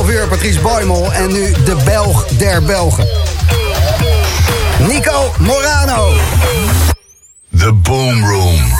11 uur Patrice Boymel en nu de Belg der Belgen. Nico Morano. The Boom Room.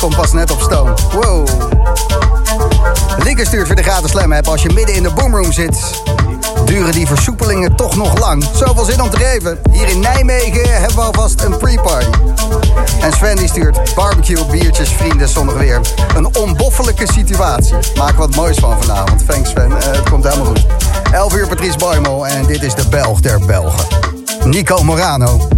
Komt pas net op stoom. Wow. Lieke stuurt weer de gratis slam app als je midden in de boomroom zit. Duren die versoepelingen toch nog lang? Zoveel zin om te geven. Hier in Nijmegen hebben we alvast een pre-party. En Sven die stuurt barbecue, biertjes, vrienden, zonnig weer. Een onboffelijke situatie. Maak wat moois van vanavond. Thanks Sven, uh, het komt helemaal goed. 11 uur Patrice Boymel en dit is de Belg der Belgen. Nico Morano.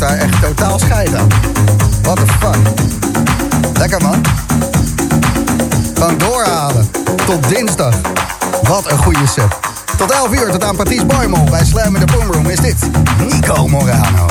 Daar echt totaal scheid aan. What the fuck. Lekker man. Gewoon doorhalen. Tot dinsdag. Wat een goede set. Tot 11 uur, tot aan Patrice Boymel bij Slam in de Boomroom is dit Nico Morano.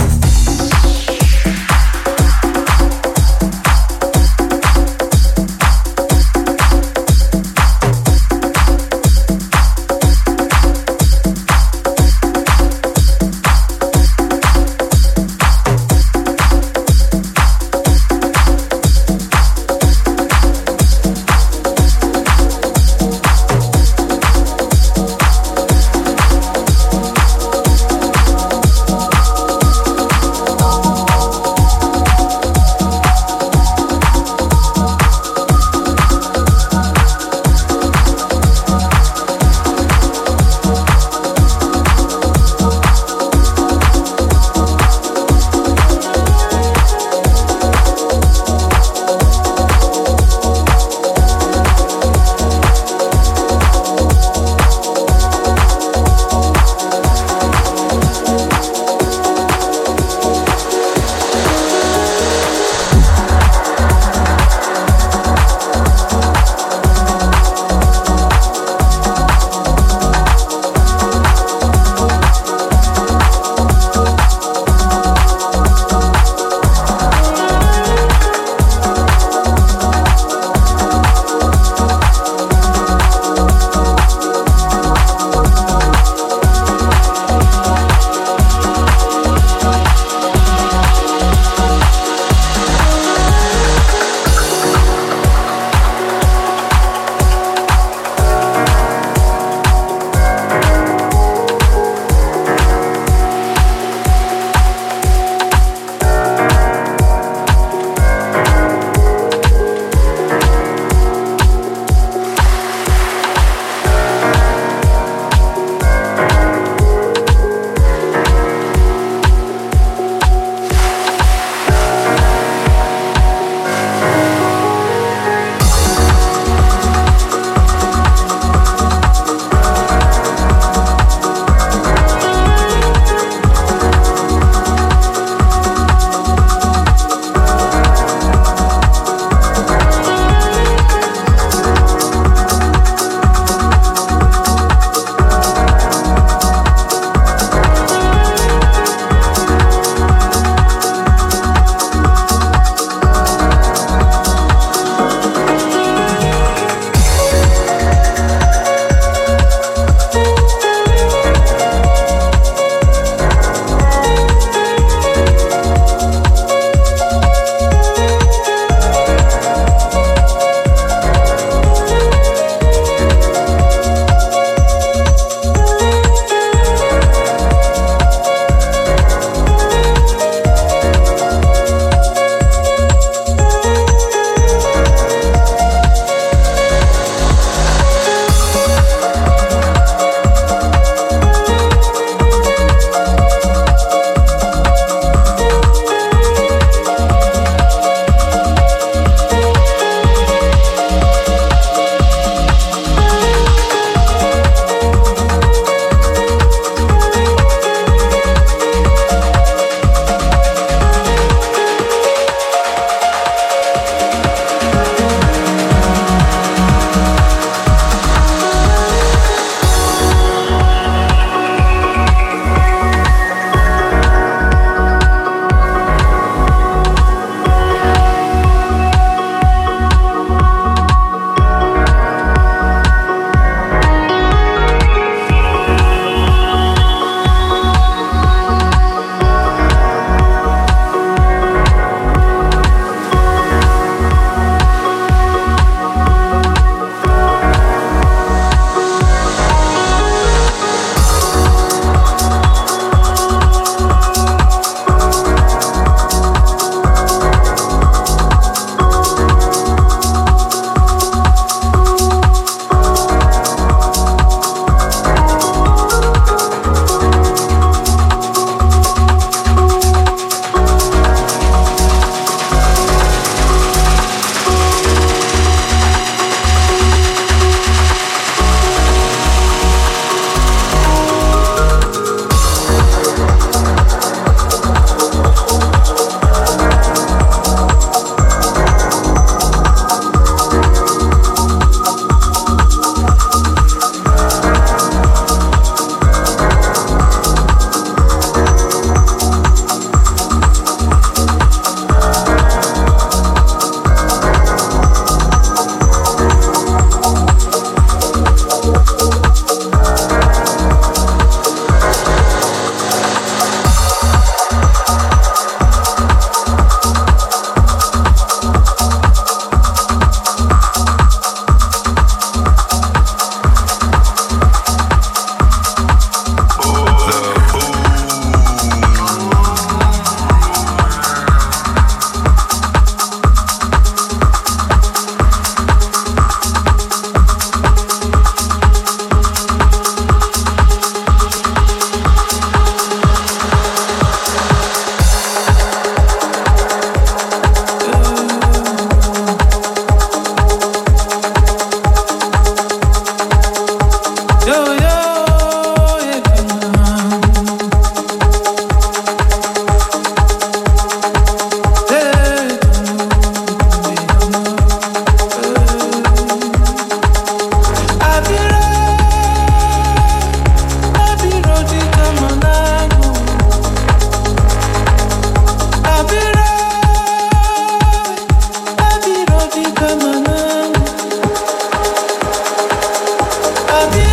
love you.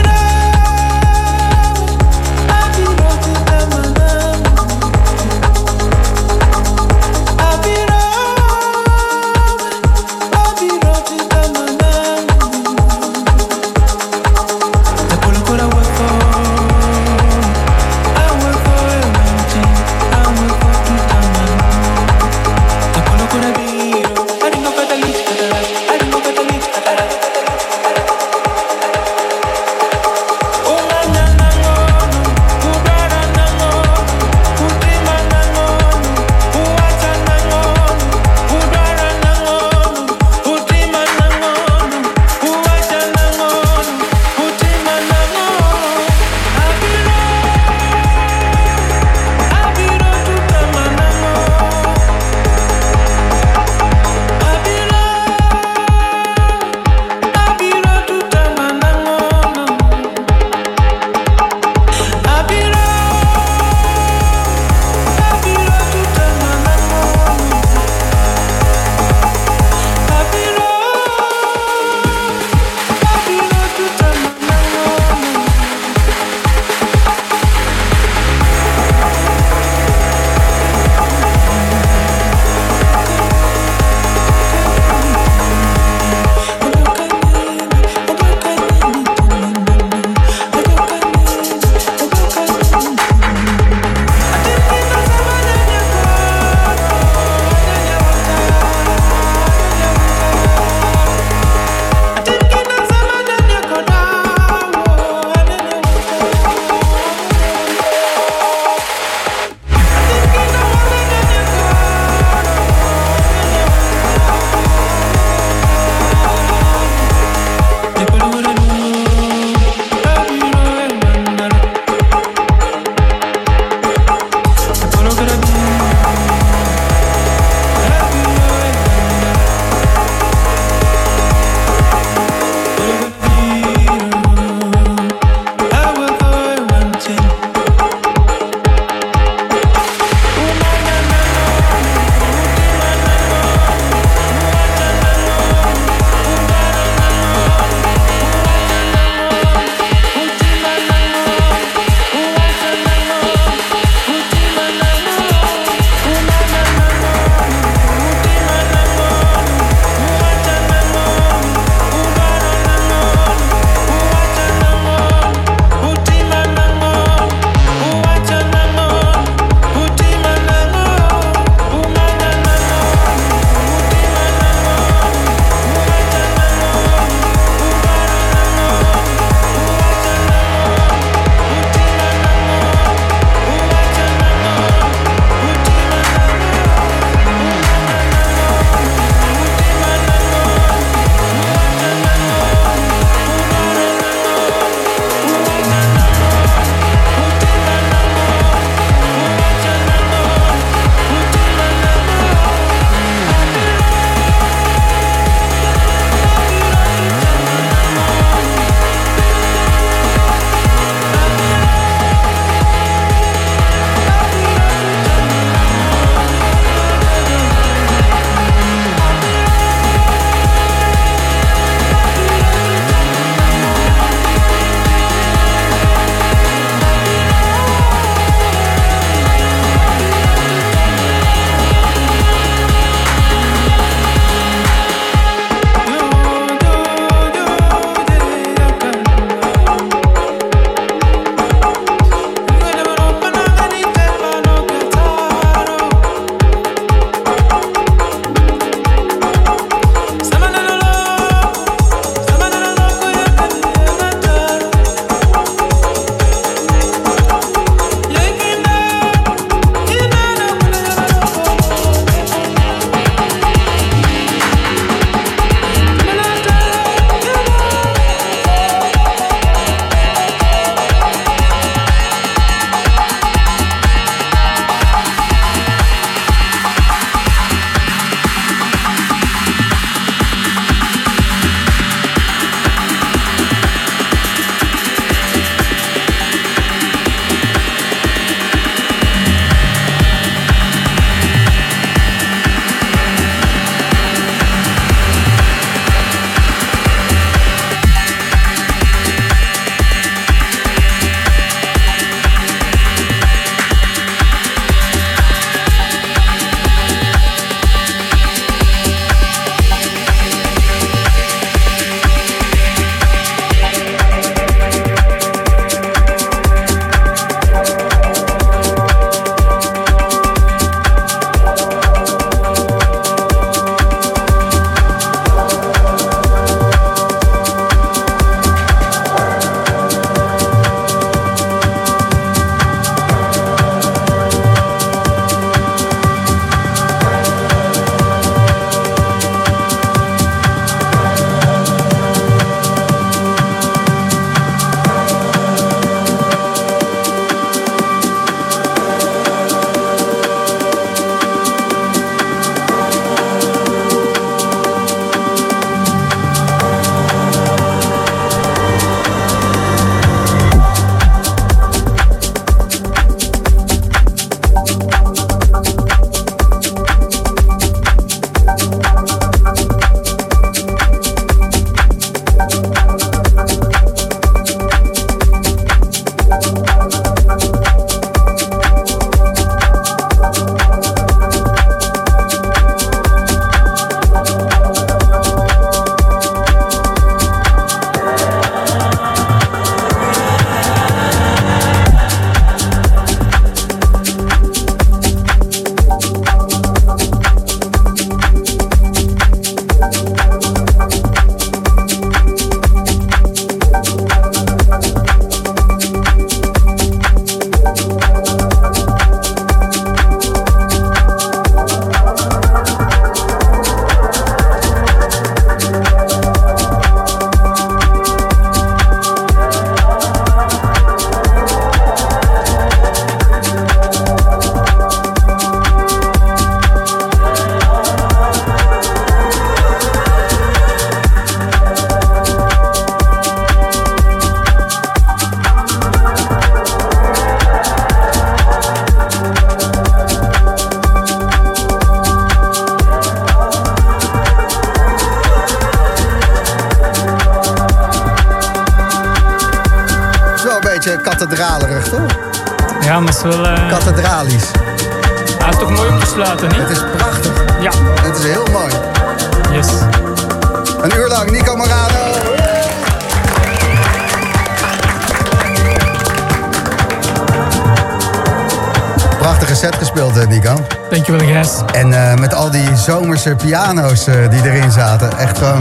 Eh, die erin zaten. Echt gewoon...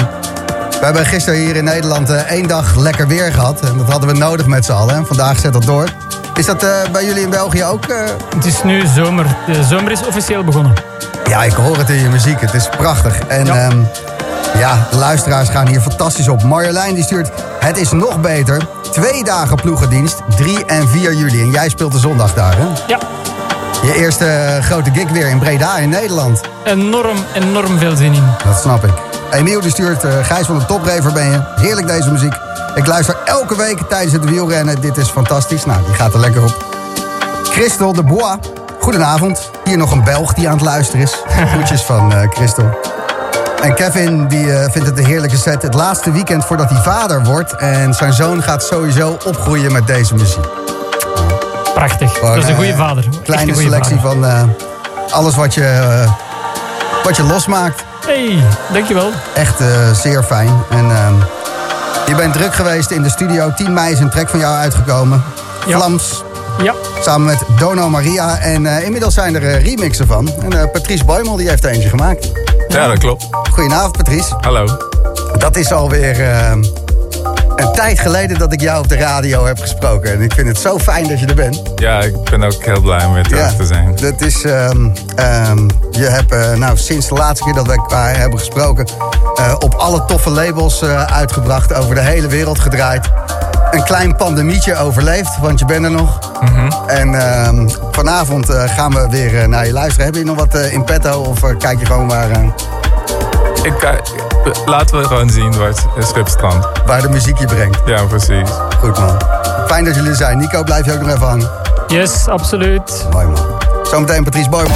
We hebben gisteren hier in Nederland eh, één dag lekker weer gehad. En dat hadden we nodig met z'n allen. En vandaag zet dat door. Is dat eh, bij jullie in België ook? eh? Het is nu zomer. De zomer is officieel begonnen. Ja, ik hoor het in je muziek. Het is prachtig. En Ja. ja. ja, de luisteraars gaan hier fantastisch op. Marjolein die stuurt, het is nog beter. Twee dagen ploegendienst, 3 en 4 juli. En jij speelt de zondag daar, hè? Ja, Je eerste eh, grote gig weer in Breda in Nederland. enorm, enorm veel zin in. Dat snap ik. Emiel die stuurt, eh, Gijs van de Toprever ben je. Heerlijk deze muziek. Ik luister elke week tijdens het wielrennen. Dit is fantastisch. Nou, die gaat er lekker op. Christel de Bois. Goedenavond. Hier nog een Belg die aan het luisteren is. Groetjes van eh Christel. En Kevin die vindt het een heerlijke set. Het laatste weekend voordat hij vader wordt. En zijn zoon gaat sowieso opgroeien met deze muziek. Prachtig. Dat is een goede eh, vader. Kleine een selectie vader. van eh, alles wat je, eh, wat je losmaakt. Hey, dankjewel. Echt eh, zeer fijn. En ehm, je bent druk geweest in de studio. 10 mei is een track van jou uitgekomen. Ja. Vlaams, Ja, samen met Dono Maria. En eh, inmiddels zijn er remixen van. En eh, Patrice Boymel die heeft er eentje gemaakt. Ja, dat klopt. Goedenavond Patrice. Hallo. Dat is alweer eh, een tijd geleden dat ik jou op de radio heb gesproken. En ik vind het zo fijn dat je er bent. Ja, ik ben ook heel blij om weer terug te zijn. Dat is, ehm, ehm, je hebt eh, nou, sinds de laatste keer dat we elkaar hebben gesproken... eh, op alle toffe labels eh, uitgebracht, over de hele wereld gedraaid. Een klein pandemietje overleefd, want je bent er nog. En ehm, vanavond gaan we weer naar je luisteren. Heb je nog wat in petto of kijk je gewoon waar, eh, Ik, laten we gewoon zien waar het schip strandt. waar de muziek je brengt? Ja, precies. Goed man. Fijn dat jullie er zijn. Nico, blijf je ook nog even hangen? yes, absoluut. Mooi man. Zometeen Patrice Boymel.